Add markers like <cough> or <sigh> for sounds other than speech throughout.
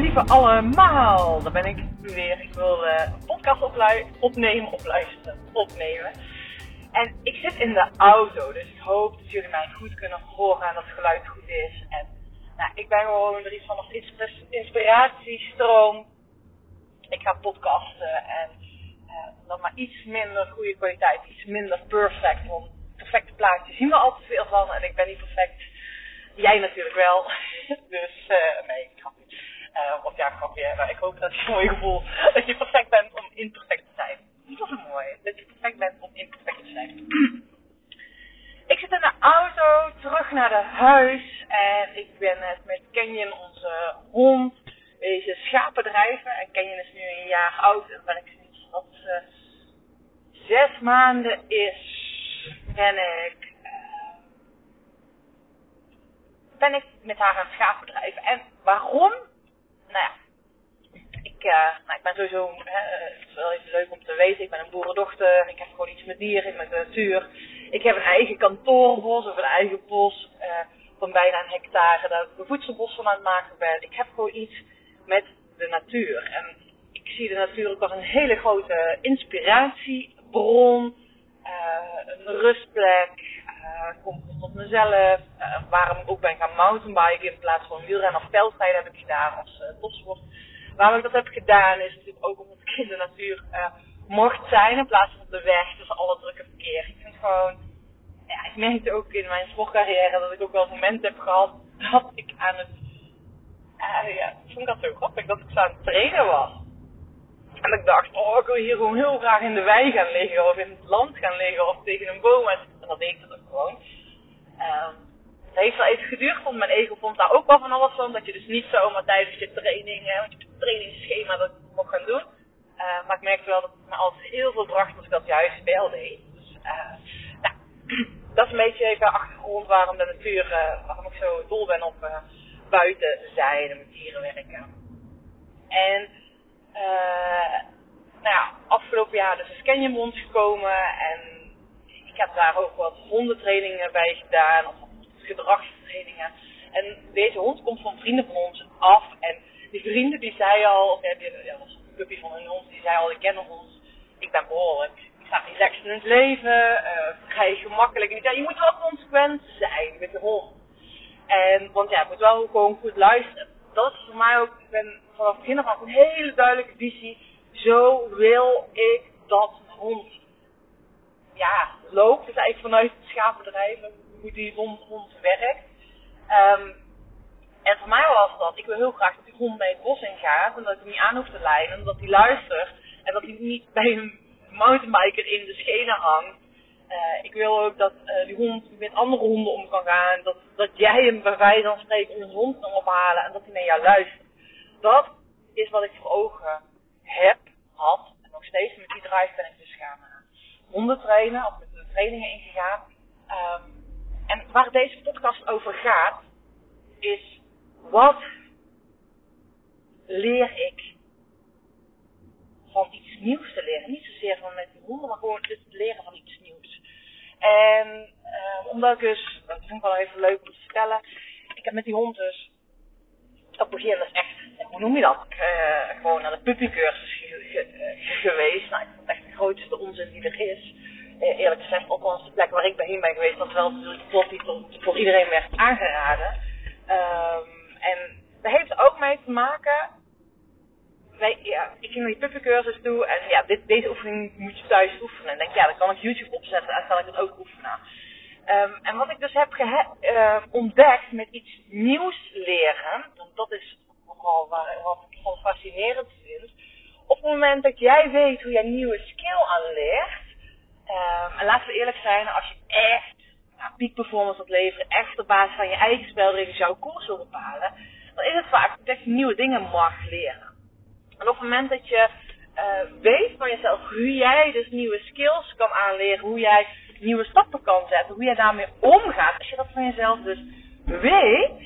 lieve allemaal. Daar ben ik weer. Ik wil uh, een podcast opnemen, opluisteren, opnemen. En ik zit in de auto, dus ik hoop dat jullie mij goed kunnen horen en dat het geluid goed is. En nou, ik ben gewoon er iets van nog inspiratiestroom. Ik ga podcasten en uh, dan maar iets minder goede kwaliteit, iets minder perfect. Want perfecte plaatjes zien we al te veel van en ik ben niet perfect. Jij natuurlijk wel. <laughs> dus uh, nee, grapje. Uh, of ja, grapje. Maar ik hoop dat je een mooi gevoel dat je perfect bent om imperfect te zijn. Dat is mooi. Dat je perfect bent om imperfect te zijn. <clears throat> ik zit in de auto terug naar de huis en ik ben net met Kenyon, onze hond, deze schapen drijven. En Kenyon is nu een jaar oud en ben ik sinds dat ze zes maanden is, ben ik ben ik met haar aan het schaapbedrijf. En waarom? Nou ja, ik, uh, nou, ik ben sowieso, uh, het is wel even leuk om te weten, ik ben een boerendochter, ik heb gewoon iets met dieren, met natuur. Ik heb een eigen kantoorbos of een eigen bos uh, van bijna een hectare, daar ik een voedselbos van aan het maken ben. Ik heb gewoon iets met de natuur. En ik zie de natuur ook als een hele grote inspiratiebron, een rustplek, uh, kom tot mezelf. Uh, waarom ik ook ben gaan mountainbiken in plaats van wielrennen of veldrijden heb ik gedaan als uh, topsport. Waarom ik dat heb gedaan is natuurlijk ook omdat ik in de natuur mocht zijn in plaats van op de weg tussen alle drukke verkeer. Ik vind gewoon, ja, ik merkte ook in mijn sportcarrière dat ik ook wel momenten heb gehad dat ik aan het, ja, ik vond dat zo grappig, dat ik zo aan het trainen was. En ik dacht, oh, ik wil hier gewoon heel graag in de wei gaan liggen of in het land gaan liggen of tegen een boom. Dat deed ik ook gewoon. Um, het heeft wel even geduurd, want mijn ego vond daar ook wel van alles van. Dat je dus niet zomaar tijdens je training, hè, want je trainingsschema dat mocht gaan doen. Uh, maar ik merkte wel dat het me altijd heel veel bracht als ik dat juist wel deed. Dus, uh, nou, <clears throat> dat is een beetje even de achtergrond waarom de natuur, uh, waarom ik zo dol ben op buiten zijn en met dieren werken. En nou ja, afgelopen jaar dus een Canyonbond gekomen en ik heb daar ook wat hondentrainingen bij gedaan, of gedragstrainingen. En deze hond komt van vrienden van ons af en die vrienden die zei al, of ja, ja, was een puppy van een hond, die zei al, ik ken ons, ik ben behoorlijk, ik sta relaxed in het leven, uh, vrij gemakkelijk. En die zei, je moet wel consequent zijn met de hond. En, want ja, ik moet wel gewoon goed luisteren. Dat is voor mij ook, ik ben vanaf het begin af een hele duidelijke visie. Zo wil ik dat hond ja, loopt. Dus eigenlijk vanuit het schaapbedrijf, hoe die hond, hond werkt. Um, en voor mij was dat, ik wil heel graag dat die hond mee het bos in gaat en dat ik hem niet aan hoef te leiden, dat hij luistert en dat hij niet bij een mountainbiker in de schenen hangt. Uh, ik wil ook dat uh, die hond met andere honden om kan gaan. Dat, dat jij hem bij wijze van spreken onze hond kan ophalen en dat hij naar jou luistert. Dat is wat ik voor ogen heb, had en nog steeds met die drive ben ik dus gaan honden trainen of met de trainingen ingegaan. Um, en waar deze podcast over gaat, is wat leer ik van iets nieuws te leren. Niet zozeer van met die honden, maar gewoon het leren van iets nieuws. En uh, omdat ik dus, dat vind ik wel even leuk om te vertellen. Ik heb met die hond dus op begin dus echt, hoe noem je dat? Uh, gewoon naar de puppycursus ge, geweest. Nou, ik vond echt de grootste onzin die er is. Uh, eerlijk gezegd, althans de plek waar ik bij heen ben geweest, was wel natuurlijk die voor iedereen werd aangeraden. Um, en dat heeft ook mee te maken wij, ja, ik ging naar die puppycursus toe en ja, dit, deze oefening moet je thuis oefenen. En denk, ja, dan kan ik YouTube opzetten en kan ik het ook oefenen. Um, en wat ik dus heb uh, ontdekt met iets nieuws leren, want dat is nogal waar, wat ik gewoon fascinerend vind. Op het moment dat jij weet hoe een nieuwe skill aanleert, um, en laten we eerlijk zijn, als je echt nou, peak performance wilt leveren, echt op basis van je eigen spelregels jouw koers wil bepalen, dan is het vaak dat je nieuwe dingen mag leren. En op het moment dat je uh, weet van jezelf hoe jij dus nieuwe skills kan aanleren, hoe jij nieuwe stappen kan zetten, hoe jij daarmee omgaat, als je dat van jezelf dus weet,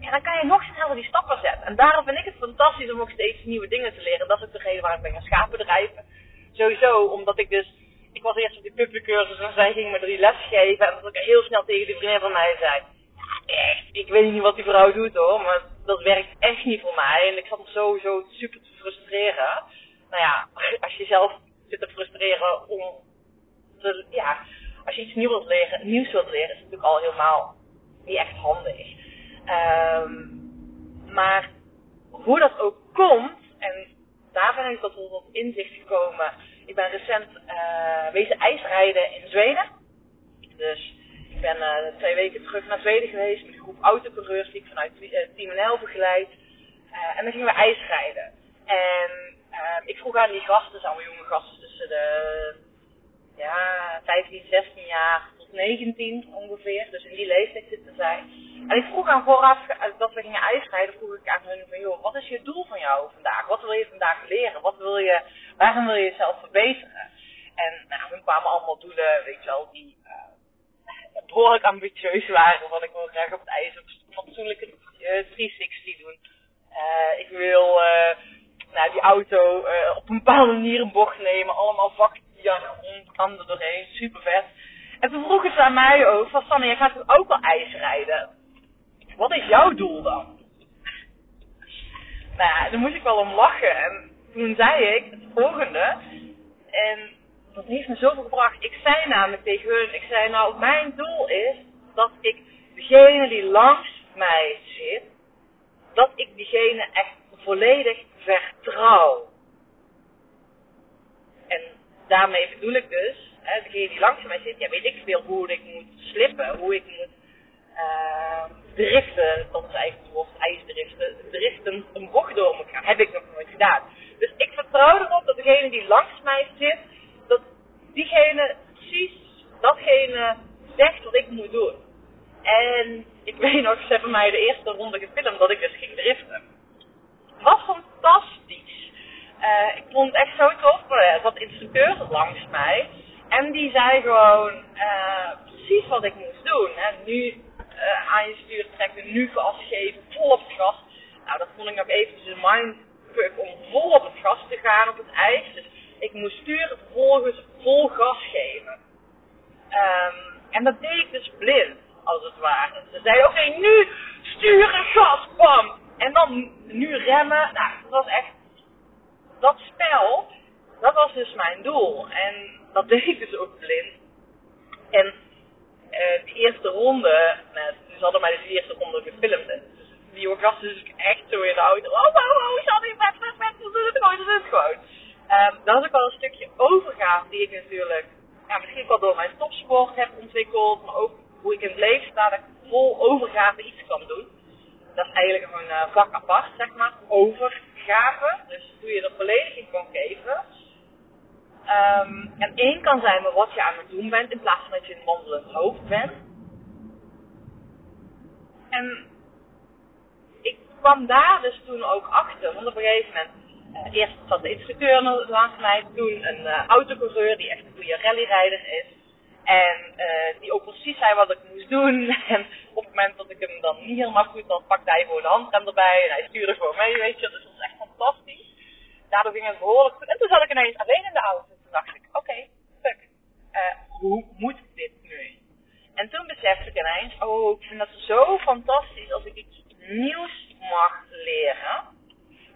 ja, dan kan je nog sneller die stappen zetten. En daarom vind ik het fantastisch om ook steeds nieuwe dingen te leren. Dat is ook de reden waarom ik ben gaan schaapbedrijven. Sowieso, omdat ik dus, ik was eerst op die puppycursus en zij ging me drie les geven. En dat ik heel snel tegen die vriendin van mij zei, ja, echt, ik weet niet wat die vrouw doet hoor, maar dat werkt echt niet voor mij. En ik zat me sowieso super te frustreren. Nou ja, <laughs> als je zelf zit te frustreren om ja, als je iets nieuws wilt leren, nieuws wilt leren, is het natuurlijk al helemaal niet echt handig. Um, maar hoe dat ook komt, en daar ben ik tot, inzicht gekomen. Ik ben recent uh, wezen ijsrijden in Zweden. Dus ik ben uh, twee weken terug naar Zweden geweest met een groep autocoureurs die ik vanuit uh, Team NL begeleid. en dan gingen we ijsrijden. En ik vroeg aan die gasten, zijn allemaal jonge gasten tussen de ja, 15, 16 jaar tot 19 ongeveer. Dus in die leeftijd zitten zij. En ik vroeg aan vooraf, dat we gingen ijsrijden, vroeg ik aan hun van, joh, wat is je doel van jou vandaag? Wat wil je vandaag leren? Wat wil je, waarom wil je jezelf verbeteren? En nou, hun kwamen allemaal doelen, weet je wel, die uh, behoorlijk ambitieus waren. Want ik wil graag op het ijs een fatsoenlijke uh, 360 doen. Uh, ik wil nou, die auto op een bepaalde manier een bocht nemen. Allemaal vakjargon kan er doorheen. Super vet. En toen vroegen ze aan mij ook, van Sanne, jij gaat ook wel ijs rijden. Wat is jouw doel dan? Nou ja, daar moest ik wel om lachen. En toen zei ik het volgende. En dat heeft me zoveel gebracht. Ik zei namelijk tegen hun, ik zei nou, mijn doel is dat ik degene die langs mij zit, dat ik diegene echt volledig vertrouw. En daarmee bedoel ik dus, hè, degene die langs mij zit, ja weet ik veel hoe ik moet slippen, hoe ik moet uh, driften, dat is eigenlijk woord, ijsdriften, driften een bocht door moet gaan. Heb ik nog nooit gedaan. Dus ik vertrouw erop dat degene die langs mij zit, dat diegene precies datgene zegt wat ik moet doen. En ik <laughs> weet nog, ze hebben mij de eerste ronde gefilmd dat ik dus ging driften. Het was fantastisch. Uh, ik vond het echt zo tof. Er zat instructeur langs mij. En die zei gewoon uh, precies wat ik moest doen. En nu aan je stuur trekken, nu gas geven, vol op het gas. Nou, dat vond ik nog eventjes een mindfuck om vol op het gas te gaan op het ijs. Dus ik moest sturen, vervolgens vol gas geven. Um, en dat deed ik dus blind, als het ware. Ze zeiden, oké, nu sturen, gas, bam. En dan nu remmen. Nou, dat was echt, dat spel, dat was dus mijn doel. En dat <laughs> deed ik dus ook blind. En uh, de eerste ronde, nou, ze hadden mij dus de eerste ronde gefilmd. Dus die dus echt zo in de auto. Oh, wow, wow, Jannie, vet, vet, vet, dat is het gewoon, dat is het gewoon. Um, was ook wel een stukje overgave die ik natuurlijk, ja, misschien wel door mijn topsport heb ontwikkeld, maar ook hoe ik in het leven sta, dat ik vol overgave iets kan doen. Dat is eigenlijk een uh, vak apart, zeg maar, overgave. Dus hoe je er volledig in kan geven. Um, en één kan zijn met wat je aan het doen bent, in plaats van dat je een wandelend hoofd bent. En ik kwam daar dus toen ook achter, want op een gegeven moment, uh, eerst zat de instructeur langs mij, toen een uh, autocoureur die echt een goede rallyrijder is. En uh, die ook precies zei wat ik moest doen. <laughs> En op het moment dat ik hem dan niet helemaal goed had, pakte hij gewoon de handrem erbij en hij stuurde gewoon mee, weet je. Dus dat was echt fantastisch. Daardoor ging het behoorlijk goed. En toen zat ik ineens alleen in de auto dacht ik, oké, okay, fuck. Uh, hoe moet dit nu? En toen besefte ik ineens, oh, ik vind dat zo fantastisch als ik iets nieuws mag leren.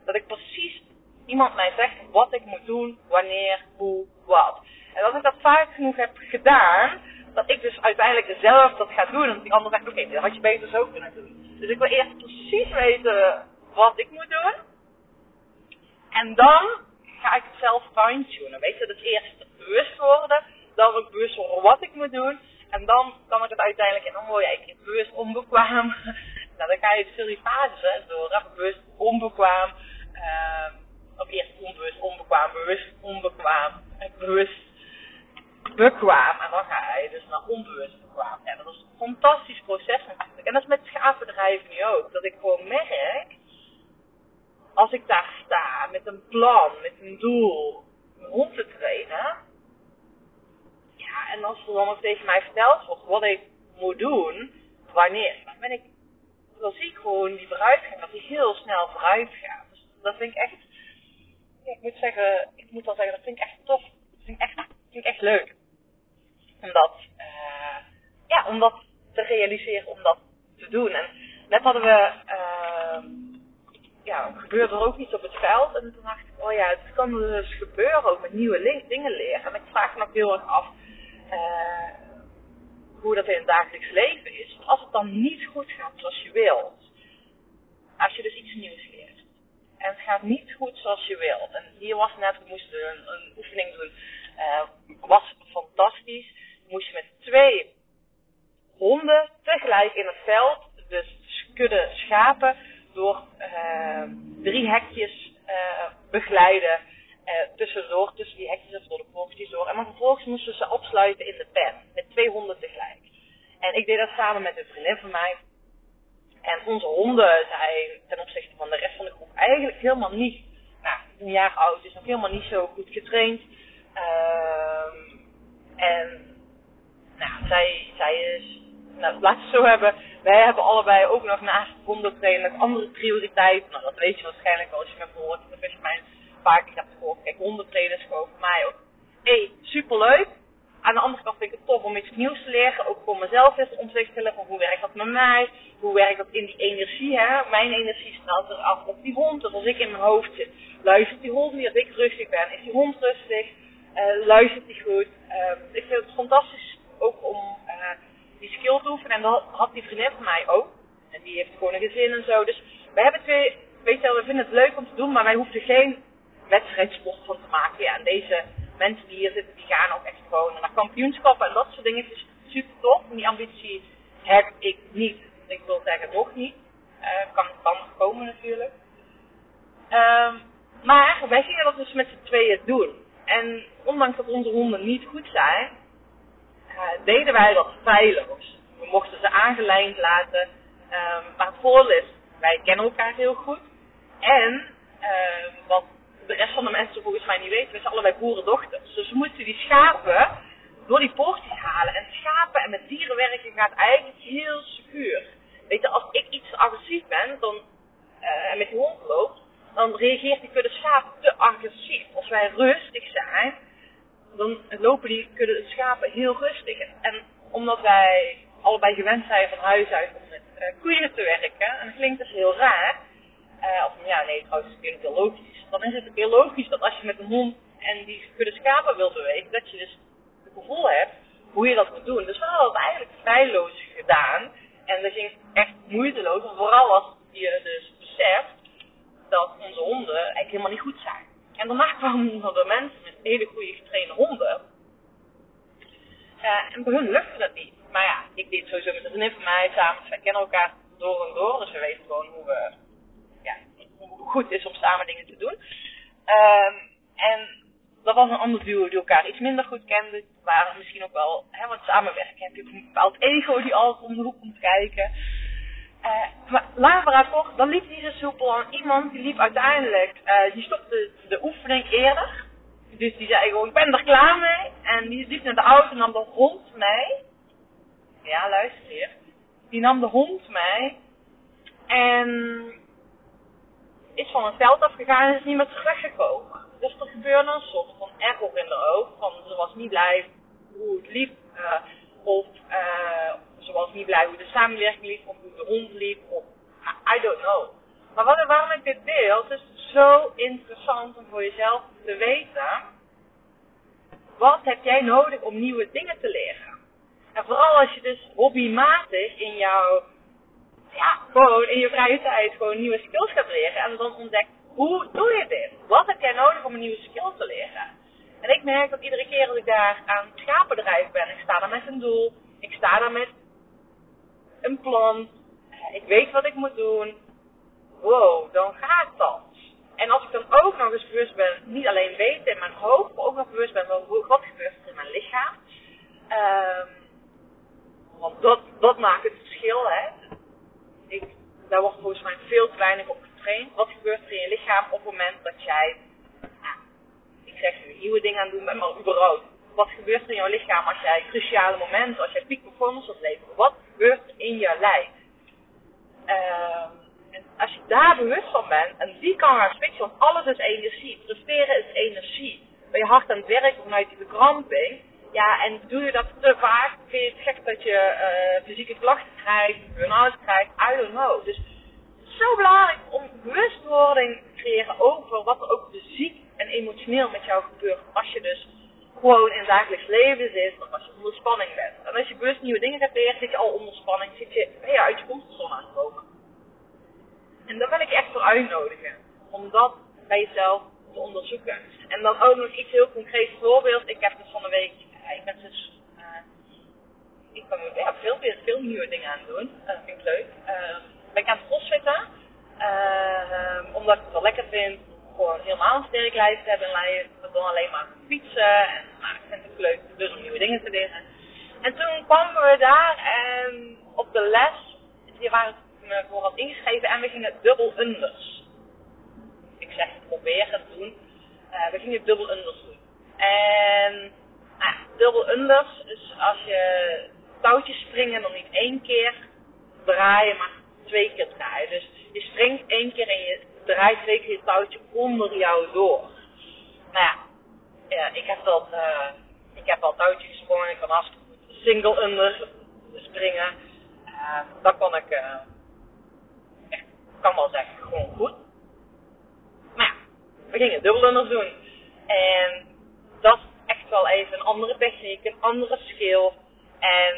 Dat ik precies iemand mij zegt wat ik moet doen, wanneer, hoe, wat. En als ik dat vaak genoeg heb gedaan, dat ik dus uiteindelijk zelf dat ga doen. En die ander zegt, oké, okay, dat had je beter zo kunnen doen. Dus ik wil eerst precies weten wat ik moet doen. En dan ga ik het zelf fine-tunen. Weet je, dat eerst bewust worden, dan ook bewust worden wat ik moet doen. En dan kan ik het uiteindelijk, en dan word je bewust onbekwaam. <laughs> nou, dan ga je dus die fases door. Bewust onbekwaam. Uh, of eerst onbewust onbekwaam, bewust onbekwaam. Bewust bekwaam. En dan ga je dus naar onbewust bekwaam. Ja, dat is een fantastisch proces natuurlijk. En dat is met schaafbedrijven nu ook. Dat ik gewoon merk als ik daar sta met een plan, met een doel, rond te trainen. Ja, en als er dan nog tegen mij verteld wordt wat ik moet doen, wanneer, dan ben ik, dan zie ik gewoon die vooruitgang, dat die heel snel vooruit gaat. Dus dat vind ik echt, ik moet zeggen, ik moet wel zeggen, dat vind ik echt tof. Dat vind ik echt, ik echt leuk. Om dat, uh, ja, om dat te realiseren, om dat te doen. En net hadden we, uh, ja, gebeurde er ook iets op het veld. En toen dacht ik, oh ja, het kan dus gebeuren ook met nieuwe dingen leren. En ik vraag me ook heel erg af uh, hoe dat in het dagelijks leven is. Als het dan niet goed gaat zoals je wilt. Als je dus iets nieuws leert. En het gaat niet goed zoals je wilt. En hier was net, we moesten een oefening doen. Uh, was fantastisch. Moest met twee honden tegelijk in het veld, dus kudde schapen, door uh, drie hekjes uh, begeleiden. Tussendoor, tussen die hekjes of door de poortjes door. En maar vervolgens moesten ze opsluiten in de pen. Met twee honden tegelijk. En ik deed dat samen met een vriendin van mij. En onze honden zijn ten opzichte van de rest van de groep eigenlijk helemaal niet, nou, een jaar oud, is nog helemaal niet zo goed getraind. Uh, en nou, zij, zij is, nou, laat het zo hebben, wij hebben allebei ook nog naast hondentrainen andere prioriteiten. Nou, dat weet je waarschijnlijk wel als je me hoort. Dat is mijn vaak, ik heb gehoord, kijk, hondentrainers gewoon voor mij ook. Hé, superleuk. Aan de andere kant vind ik het tof om iets nieuws te leren, ook voor mezelf eens te ontwikkelen. Van hoe werkt dat met mij? Hoe werkt dat in die energie? Hè? Mijn energie straalt eraf op die hond. Dus als ik in mijn hoofd zit, luistert die hond niet. Als ik rustig ben, is die hond rustig. Uh, luistert die goed. Uh, ik vind het fantastisch ook om uh, die skill te oefenen. En dat had die vriendin van mij ook. En die heeft gewoon een gezin en zo. Dus we hebben twee, weet je wel, we vinden het leuk om te doen, maar wij hoefden geen wedstrijdsport van te maken. En deze mensen die hier zitten, die gaan ook echt gewoon naar kampioenschappen en dat soort dingen. is super tof. En die ambitie heb ik niet. Ik wil zeggen nog niet. Uh, kan, kan nog komen natuurlijk. Um, maar wij gingen dat dus met z'n tweeën doen. En ondanks dat onze honden niet goed zijn, uh, deden wij dat feilloos. We mochten ze aangelijnd laten. Um, maar het voordeel is, wij kennen elkaar heel goed. En uh, wat de rest van de mensen volgens mij niet weten, we zijn allebei boerendochters. Dus we moeten die schapen door die poortjes halen. En schapen en met dieren werken gaat eigenlijk heel secuur. Weet je, als ik iets agressief ben dan, uh, en met die hond loop, dan reageert die kudde schapen te agressief. Als wij rustig zijn, dan lopen die kudde schapen heel rustig. En omdat wij allebei gewend zijn van huis uit om met uh, koeien te werken, en dat klinkt dus heel raar, uh, of ja, nee, trouwens, het klinkt heel logisch. Dan is het heel logisch dat als je met een hond en die kudde schapen wilt bewegen, dat je dus het gevoel hebt hoe je dat moet doen. Dus we hadden het eigenlijk feilloos gedaan. En dat ging echt moeiteloos. vooral als je dus beseft dat onze honden eigenlijk helemaal niet goed zijn. En daarna kwamen er mensen met hele goede getrainde honden. Uh, en bij hun lukte dat niet. Maar ja, ik deed sowieso met een vriendin van mij samen. Dus wij kennen elkaar door en door. Dus we weten gewoon hoe, we, ja, goed het is om samen dingen te doen. Um, en dat was een ander duo die elkaar iets minder goed kenden. Waren misschien ook wel, hè, want samenwerken heb je ook een bepaald ego die altijd om de hoek komt kijken. Uh, maar verhaal kort, dan liep niet zo soepel. En iemand die liep uiteindelijk, uh, die stopte de oefening eerder. Dus die zei gewoon, ik ben er klaar mee. En die liep naar de auto en nam de hond mee. Ja, luister hier. Die nam de hond mee. En is van het veld afgegaan en is niet meer teruggekomen. Dus er gebeurde een soort van echo in de oog. Van ze was niet blij hoe het liep. Uh, of was niet blij hoe de samenwerking liep. Of hoe de hond liep. Of I don't know. Maar wat, waarom ik dit deel, het is zo interessant om voor jezelf te weten. Wat heb jij nodig om nieuwe dingen te leren? En vooral als je dus hobbymatig in jouw, ja, gewoon in je vrije tijd gewoon nieuwe skills gaat leren. En dan ontdekt, hoe doe je dit? Wat heb jij nodig om een nieuwe skill te leren? En ik merk dat iedere keer als ik daar aan het ben, ik sta daar met een doel, ik sta daar met een plan, ik weet wat ik moet doen, wow, dan gaat dat. En als ik dan ook nog eens bewust ben, niet alleen weten in mijn hoofd, maar ook nog bewust ben van wat gebeurt er in mijn lichaam. Um, want dat, dat maakt het verschil, hè. Ik, daar wordt volgens mij veel te weinig op getraind. Wat gebeurt er in je lichaam op het moment dat jij, nou, ik zeg nu, nieuwe dingen aan doen bent, maar überhaupt. Wat gebeurt er in jouw lichaam als jij cruciale momenten, als jij peak performance leveren? Wat gebeurt er in je lijf? Uh, en als je daar bewust van bent, en die kan gaan switchen, want alles is energie. Presteren is energie. Ben je hard aan het werken vanuit die bekramping, ja, en doe je dat te vaak, vind je het gek dat je uh, fysieke klachten krijgt, burn-out krijgt, I don't know. Dus het is zo belangrijk om bewustwording creëren over wat er ook fysiek en emotioneel met jou gebeurt als je dus gewoon in dagelijks leven zit of als je onder spanning bent. En als je bewust nieuwe dingen gaat leren, zit je al onder spanning, zit je, je uit je comfortzone aan komen. En daar wil ik echt voor uitnodigen. Om dat bij jezelf te onderzoeken. En dan ook nog iets heel concreets voorbeeld. Ik heb dus van de week, ik ben dus, uh, ik ben ja, veel, nieuwe dingen aan het doen. Uh, dat vind ik leuk. Uh, ben ik aan het crossfitten. omdat ik het wel lekker vind. Gewoon helemaal een sterk lijf te hebben. En dan alleen maar fietsen. En nou, ik vind het leuk dus om nieuwe dingen te leren. En toen kwamen we daar en op de les, die waren me voor ingeschreven en we gingen dubbel unders. Ik zeg probeer het doen. Uh, we gingen dubbel unders doen. En nou, dubbel unders is als je touwtjes springen dan niet één keer draaien, maar twee keer draaien. Dus je springt één keer en je draait twee keer je touwtje onder jou door. Nou ja, ik heb dat, uh, ik heb al touwtjes gesprongen, ik kan hartstikke single under springen. Uh, dat kon ik uh, kan wel zeggen, gewoon goed. Maar ja, we gingen dubbelunders doen. En dat is echt wel even een andere techniek, een andere skill. En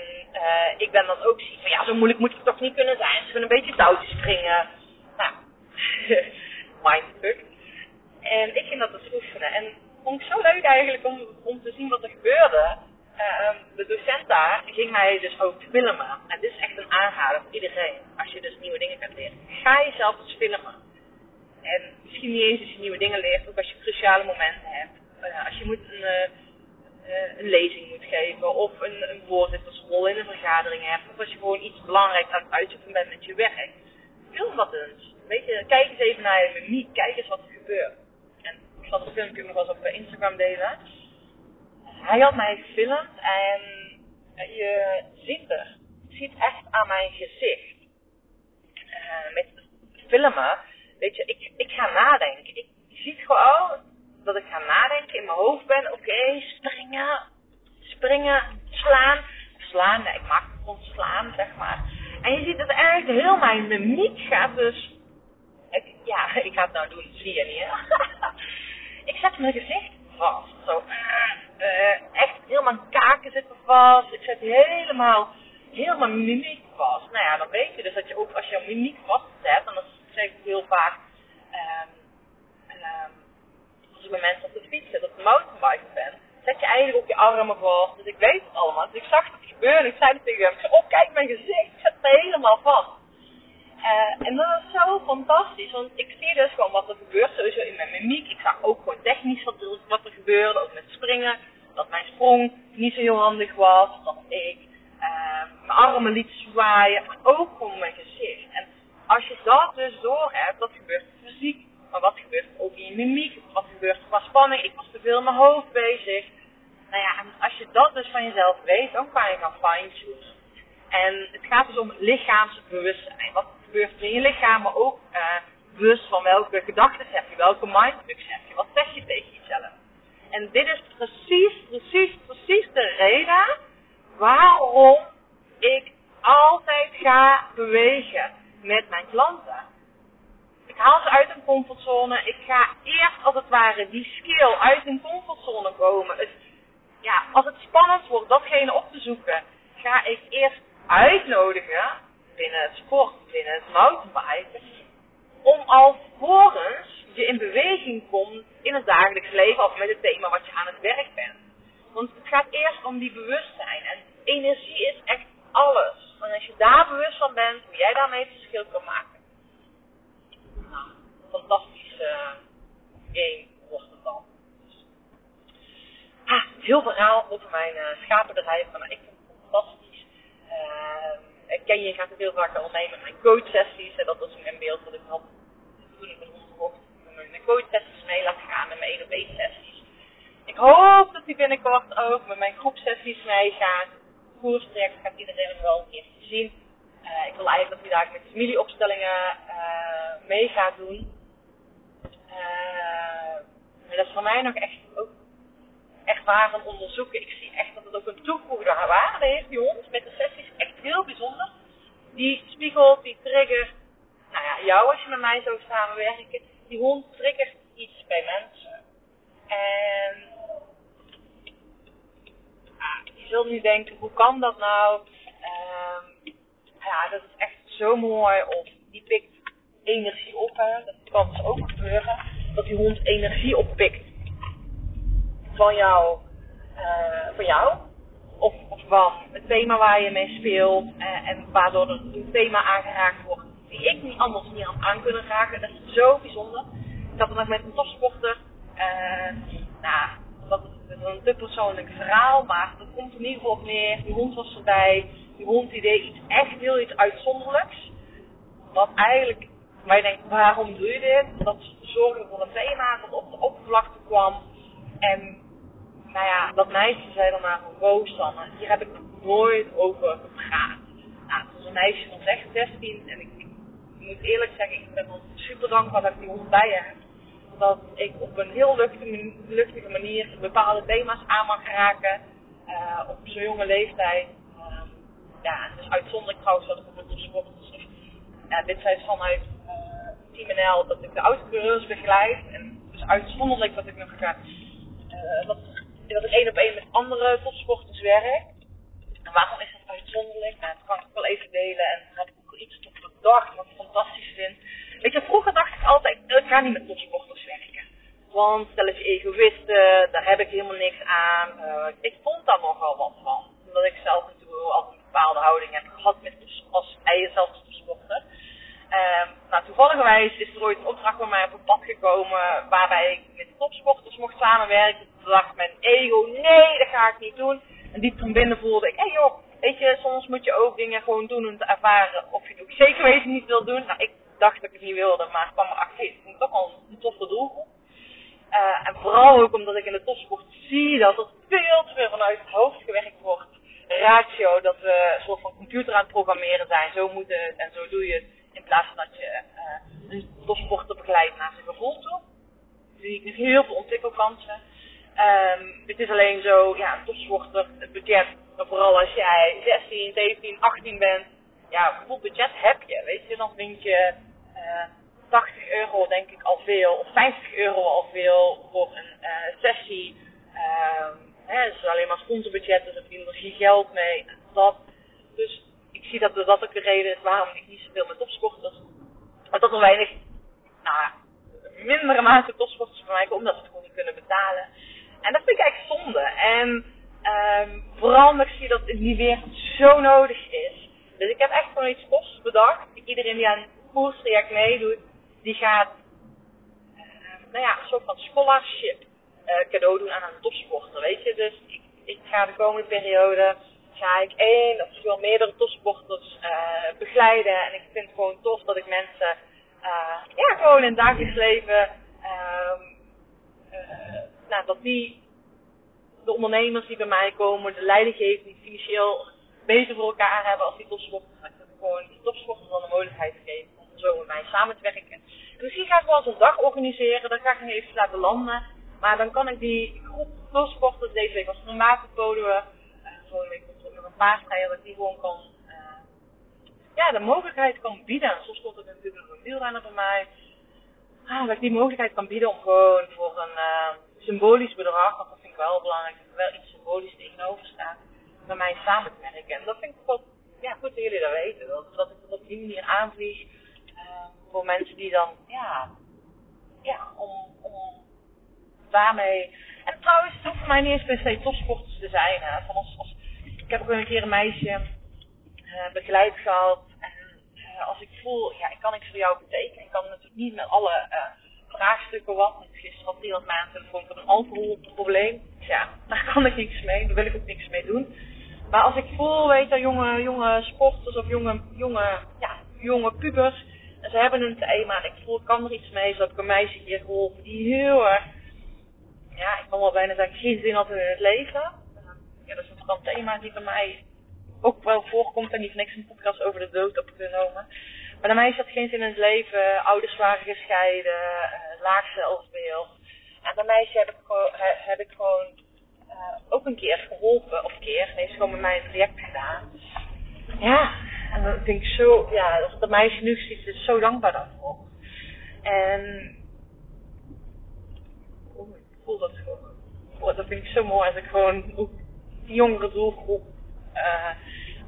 ik ben dan ook zien van ja, zo moeilijk moet het toch niet kunnen zijn. Ze kunnen een beetje touwtjes springen. <laughs> Mindfuck. En ik ging dat dus oefenen. En vond ik zo leuk eigenlijk om, om te zien wat er gebeurde. Uh, de docent daar ging mij dus ook filmen. En dit is echt een aanrader voor iedereen. Als je dus nieuwe dingen gaat leren. Ga jezelf eens filmen. En misschien niet eens als je nieuwe dingen leert, ook als je cruciale momenten hebt. Uh, als je moet een, uh, een lezing moet geven, of een, een voorzittersrol in een vergadering hebt, of als je gewoon iets belangrijks aan het uitzoeken bent met je werk. Film dat eens. Weet je, kijk eens even naar je mimiek, kijk eens wat er gebeurt. En ik zal het filmpje nog wel eens op Instagram delen hij had mij gefilmd en je ziet er, je ziet echt aan mijn gezicht. Uh, met filmen, weet je, ik, ik ga nadenken. Ik, zie gewoon dat ik ga nadenken, in mijn hoofd ben, oké, springen, springen, slaan. Slaan, nee, ik maak het gewoon slaan, zeg maar. En je ziet dat eigenlijk heel mijn mimiek gaat dus... <laughs> Ik, ga het nou doen, zie je niet, <laughs> ik zet mijn gezicht vast, zo uh, echt helemaal mijn kaken zitten vast. Ik zet helemaal, helemaal mimiek vast. Nou ja, dan weet je dus dat je ook als je mimiek vastzet, en dat zeg ik heel vaak, um, als ik met mensen op de fiets zit, op de mountainbiken ben, zet je eigenlijk ook je armen vast. Dus ik weet het allemaal. Dus ik zag het gebeuren. Ik zei het tegen hem. Ik zei, oh kijk mijn gezicht. Het helemaal vast. Uh, en dat is zo fantastisch, want ik zie dus gewoon wat er gebeurt sowieso in mijn mimiek. Ik zag ook gewoon technisch wat, er gebeurde, ook met springen. Dat mijn sprong niet zo heel handig was, dat ik uh, mijn armen liet zwaaien, maar ook gewoon mijn gezicht. En als je dat dus door hebt, dat gebeurt fysiek, maar wat gebeurt ook in je mimiek, wat gebeurt qua spanning, ik was te veel in mijn hoofd bezig. Nou ja, en als je dat dus van jezelf weet, dan kan je gaan fine-tunen. En het gaat dus om lichaamsbewustzijn. Wat gebeurt in je lichaam, maar ook uh, bewust van welke gedachten heb je, welke mindfucks heb je, wat zeg je tegen jezelf. En dit is precies, precies, precies de reden waarom ik altijd ga bewegen met mijn klanten. Ik haal ze uit een comfortzone. Ik ga eerst als het ware die skill uit een comfortzone komen. Ja, als het spannend wordt datgene op te zoeken, ga ik eerst uitnodigen binnen het sport, binnen het mountainbiken, om alvorens je in beweging komt in het dagelijks leven of met het thema wat je aan het werk bent. Want het gaat eerst om die bewustzijn. En energie is echt alles. Want als je daar bewust van bent, hoe jij daarmee het verschil kan maken. Nou, fantastische uh, game wordt het dan. Dus, ah, heel verhaal over mijn uh, schapenbedrijf. Maar ik fantastisch. Ken je gaat het heel vaak al mee met mijn coachsessies. En dat was een beeld wat ik had toen ik ben omgekocht. Mijn coachsessies mee laat gaan met mijn 1 op 1 sessies. Ik hoop dat die binnenkort ook met mijn groepsessies meegaan. Koerstrek gaat iedereen nog wel een keer zien. Uh, ik wil eigenlijk dat hij daar met familieopstellingen uh, mee gaat doen. Maar dat is voor mij nog echt ook echt waar van onderzoeken. Ik zie echt dat het ook een toegevoegde waarde heeft bij ons met de sessies. Echt heel bijzonder. Die spiegelt, die trigger. Nou ja, jou als je met mij zou samenwerken. Die hond triggert iets bij mensen. En je zult nu denken, hoe kan dat nou? Um, ja, dat is echt zo mooi. Of die pikt energie op. Hè. Dat kan dus ook gebeuren. Dat die hond energie oppikt van jou. Uh, van jou. Of, van het thema waar je mee speelt. Uh, en waardoor er een thema aangeraakt wordt. Die ik niet anders niet aan, kunnen raken. Dat is zo bijzonder. Ik had het met een topsporter. Uh, nou, dat is een te persoonlijk verhaal. Maar dat komt in ieder geval op neer. Die hond was erbij. Die hond die deed iets echt heel iets uitzonderlijks. Wat eigenlijk maar je denkt, waarom doe je dit? Dat zorgde voor een thema dat op de oppervlakte kwam. En nou ja, dat meisje zei dan maar Roos dan, hier heb ik nooit over gepraat. Nou, het was een meisje van echt 16 en ik, moet eerlijk zeggen, ik ben wel super dankbaar dat ik die hond bij heb. Dat ik op een heel luchtige, luchtige manier bepaalde thema's aan mag raken uh, op zo'n jonge leeftijd. Uh, ja, het is uitzonderlijk trouwens dat ik op een sport ja, dit zei vanuit Team NL dat ik de autocoureurs begeleid. En dus uitzonderlijk dat ik nog ga, uh, dat, dat ik één op één met andere topsporters werk. En waarom is dat uitzonderlijk? Nou, dat kan ik wel even delen. En daar heb ik ook iets op gedacht wat ik fantastisch vind. Weet je, vroeger dacht ik altijd, ik ga niet met topsporters werken. Want stel je egoïsten, daar heb ik helemaal niks aan. Uh, ik vond daar nogal wat van. Omdat ik zelf natuurlijk altijd een bepaalde houding heb gehad met, als eigen zelf als topsporter. Um, nou, toevallig is er ooit een opdracht bij mij op het pad gekomen waarbij ik met topsporters mocht samenwerken. Toen dacht mijn ego, nee, dat ga ik niet doen. En diep van binnen voelde ik, hé hey joh, weet je, soms moet je ook dingen gewoon doen om te ervaren of je het ook zeker weten niet wil doen. Nou, ik dacht dat ik het niet wilde, maar ik kwam erachter, ik vind toch wel een toffe doelgroep. Uh, en vooral ook omdat ik in de topsport zie dat er veel te veel vanuit het hoofd gewerkt wordt. Ratio, dat we een soort van computer aan het programmeren zijn. Zo moet het en zo doe je het. In plaats van dat je uh, een topsporter begeleidt naar zijn gevoel toe. Zie ik heel veel ontwikkelkansen. Um, het is alleen zo, ja, een topsporter, het budget, vooral als jij 16, 17, 18 bent, ja, hoeveel budget heb je? Weet je, dan vind je uh, 80 euro denk ik al veel, of 50 euro al veel voor een uh, sessie. Um, hè, alleen maar sponsorbudget, dus heb je energie geld mee. Dat. Dus ik zie dat dat ook de reden is waarom ik niet zoveel met topsporters. Maar dat er weinig, nou, mindere mate topsporters voor mij omdat ze het gewoon niet kunnen betalen. En dat vind ik eigenlijk zonde. En um, vooral omdat ik zie dat het niet weer zo nodig is. Dus ik heb echt gewoon iets kosts bedacht. Iedereen die aan het koerstraject meedoet, die gaat, uh, nou ja, een soort van scholarship uh, cadeau doen aan een topsporter, weet je. Dus ik, ik ga de komende periode ga ik één of veel meerdere topsporters uh, begeleiden. En ik vind het gewoon tof dat ik mensen uh, ja, gewoon in het dagelijks leven, uh, nou, dat die, de ondernemers die bij mij komen, de leidinggevenden die financieel beter voor elkaar hebben als die topsporters. Dat ik gewoon die topsporters dan de mogelijkheid geven om zo met mij samen te werken. En misschien ga ik wel eens een dag organiseren, dat ga ik nog even laten landen. Maar dan kan ik die groep topsporters deze week formaatcode volgende week komt er nog een paardrijder dat die gewoon kan, uh, ja, de mogelijkheid kan bieden. En soms komt er natuurlijk nog een wielrenner bij mij. Ah, dat ik die mogelijkheid kan bieden om gewoon voor een uh, symbolisch bedrag, want dat vind ik wel belangrijk, dat er wel iets symbolisch tegenover staat, met mij samen te werken. En dat vind ik wel, ja, goed dat jullie dat weten. Dat, ik dat op die manier aanvlieg uh, voor mensen die dan, ja, ja, om, om daarmee. En trouwens, het hoeft voor mij niet eens per se topsporters te zijn. Hè. Van als ik heb ook een keer een meisje uh, begeleid gehad. En uh, als ik voel, ja, ik kan niks voor jou betekenen. Ik kan natuurlijk niet met alle uh, vraagstukken wat. Gisteren had iemand mij aan telefoon een alcoholprobleem. Ja, daar kan ik niks mee. Daar wil ik ook niks mee doen. Maar als ik voel, weet je, jonge, jonge sporters of jonge, jonge, ja, jonge pubers. En ze hebben een thema en ik voel, ik kan er iets mee. Zo heb ik een meisje hier geholpen die heel erg, ja, ik kan wel bijna zeggen, geen zin had in het leven ja, dat is een een thema die bij mij ook wel voorkomt en niet niks een podcast over de dood opgenomen. Maar bij mij had geen zin in het leven, ouders waren gescheiden, uh, laag zelfbeeld. En bij mij heb ik, heb ik gewoon uh, ook een keer geholpen, of keer, nee, is gewoon met mij een traject gedaan. Ja, En dan vind ik zo, ja, als dat meisje nu ziet, is zo dankbaar daarvoor. En oh, ik voel dat gewoon. Oh, dat vind ik zo mooi als ik gewoon die jongere doelgroep uh,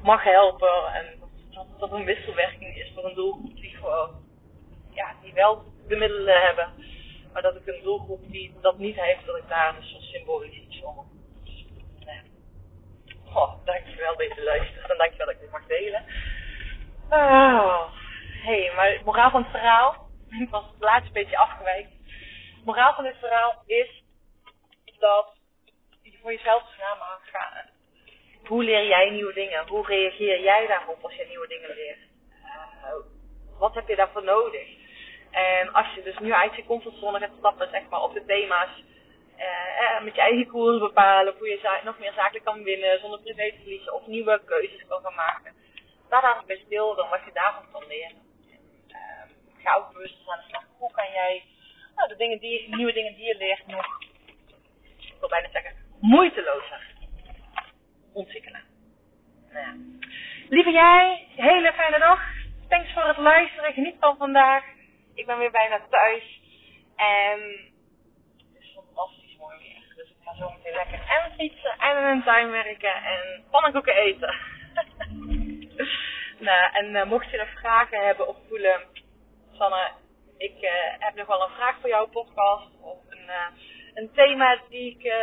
mag helpen. En dat, dat een wisselwerking is voor een doelgroep die gewoon, ja, die wel de middelen hebben. Maar dat ik een doelgroep die dat niet heeft, dat ik daar dus zo symbolisch iets van. Dus, ja. Oh, dankjewel deze luistert en dankjewel dat ik dit mag delen. Oh. hey, maar moraal van het verhaal, ik was het laatste beetje afgewijkt. Moraal van dit verhaal is dat voor jezelf na mag gaan. Hoe leer jij nieuwe dingen? Hoe reageer jij daarop als je nieuwe dingen leert? Uh, wat heb je daarvoor nodig? En als je dus nu uit je comfortzone gaat stappen, zeg maar, op de thema's, uh, met je eigen koers bepalen, hoe je nog meer zakelijk kan winnen zonder privé te verliezen, of nieuwe keuzes kan gaan maken. Sta daar bij stil dan wat je daarvan kan leren. Uh, ga ook bewust aan de slag. Hoe kan jij nou, de dingen die, nieuwe dingen die je leert nog, ik wil bijna zeggen, moeitelozer ontwikkelen. Nou. Lieve jij, hele fijne dag. Thanks voor het luisteren. Geniet van vandaag. Ik ben weer bijna thuis. En het is fantastisch mooi weer. Dus ik ga zo meteen lekker en fietsen en in een tuin werken en pannenkoeken eten. <laughs> nou, en uh, mocht je er vragen hebben of voelen, Sanne, ik uh, heb nog wel een vraag voor jouw podcast. Of een, uh, een thema die ik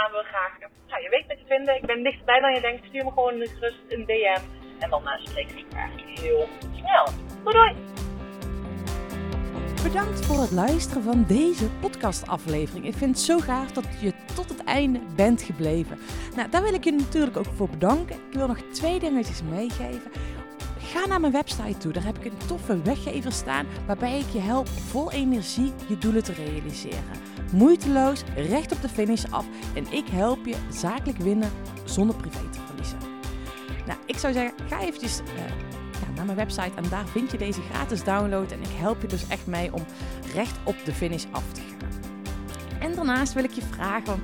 aan wil graag. Nou, je weet wat te vinden. Ik ben dichterbij dan je denkt. Stuur me gewoon gerust een DM. En dan spreek ik elkaar heel snel. Doei doei! Bedankt voor het luisteren van deze podcastaflevering. Ik vind het zo gaaf dat je tot het einde bent gebleven. Nou, daar wil ik je natuurlijk ook voor bedanken. Ik wil nog twee dingetjes meegeven. Ga naar mijn website toe. Daar heb ik een toffe weggever staan waarbij ik je help vol energie je doelen te realiseren. Moeiteloos, recht op de finish af en ik help je zakelijk winnen zonder privé te verliezen. Nou, ik zou zeggen, ga eventjes uh, naar mijn website en daar vind je deze gratis download. En ik help je dus echt mee om recht op de finish af te gaan. En daarnaast wil ik je vragen,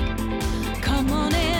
someone.